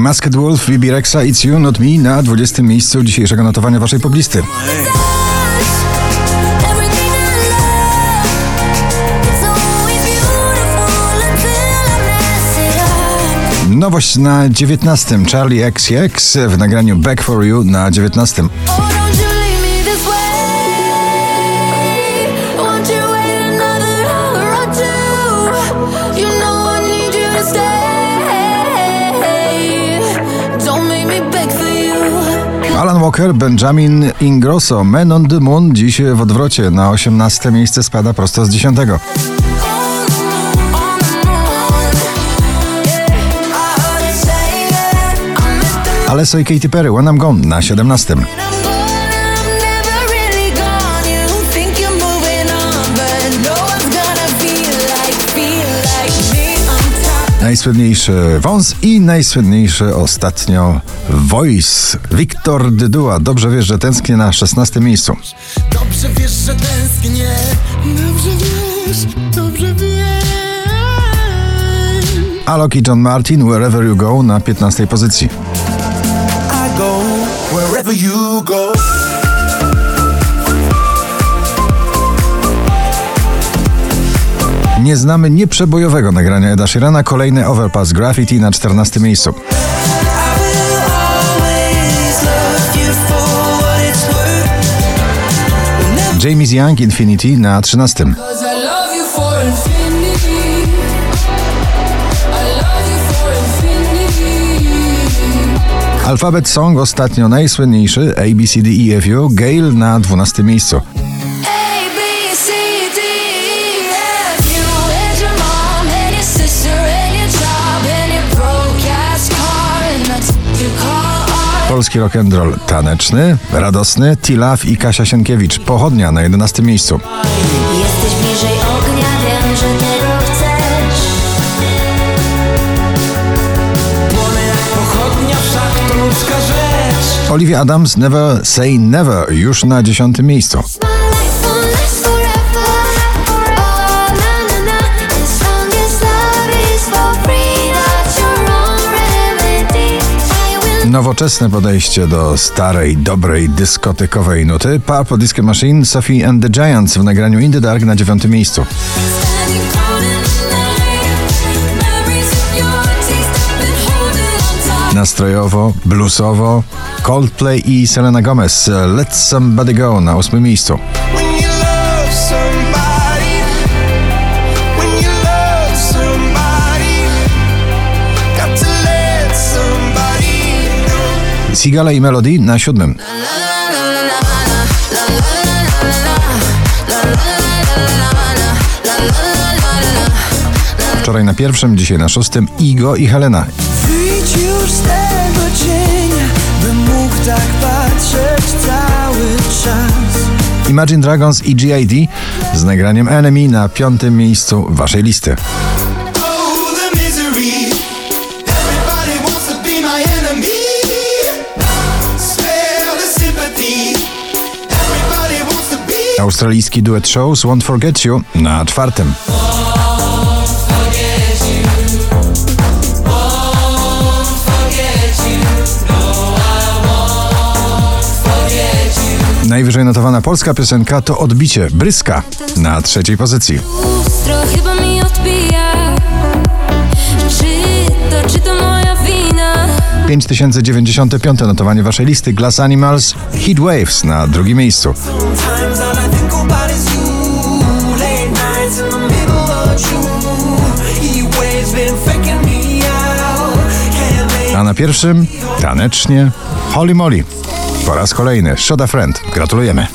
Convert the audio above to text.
Masked Wolf, Bibi Rexa, It's You, Not Me na 20. miejscu dzisiejszego notowania waszej poblisty. Nowość na 19. Charlie XCX w nagraniu Back for You na 19. Alan Walker, Benjamin Ingrosso, Men on the Moon dziś w odwrocie na 18 miejsce spada prosto z 10. Alesso i Katy Perry, When I'm Gone na 17. Najsłynniejszy wąs i najsłynniejszy ostatnio Voice. Wiktor Dydua. Dobrze wiesz, że tęsknię na 16 miejscu. Dobrze wiesz, że tęsknię. Dobrze wiesz, dobrze wiesz. Alok i John Martin, Wherever You Go na 15 pozycji. Nie znamy nieprzebojowego nagrania Eda Sheerana, kolejny Overpass Graffiti na 14 miejscu. James Young Infinity na 13. Alphabet Song ostatnio najsłynniejszy ABCDEFU Gale na 12 miejscu. Polski rock'n'roll taneczny, radosny, Tilaf i Kasia Sienkiewicz. Pochodnia na 11 miejscu. Jesteś bliżej ognia, wiem, że tego chcesz. Płonę jak pochodnia, wszak to ludzka rzecz. Olivia Adams, Never Say Never, już na 10 miejscu. Nowoczesne podejście do starej, dobrej, dyskotekowej nuty. Purple Disco Machine, Sophie and the Giants w nagraniu In the Dark na dziewiątym miejscu. Nastrojowo, bluesowo, Coldplay i Selena Gomez, Let Somebody Go na ósmym miejscu. Sigala i Melody na siódmym. Wczoraj na pierwszym, dzisiaj na szóstym Igo i Helena. Wyjdź już z tego cienia, bym mógł tak patrzeć cały czas. Imagine Dragons i GID z nagraniem Enemy na piątym miejscu waszej listy. Australijski duet Shows Won't Forget You na czwartym. Najwyżej notowana polska piosenka to Odbicie Bryska na trzeciej pozycji. Lustro chyba mi odbija. Czy to, czy to moja wina? 5095 notowanie waszej listy Glass Animals Heat Waves na drugim miejscu. A na pierwszym tanecznie Holly Molly. Po raz kolejny Shoda Friend. Gratulujemy.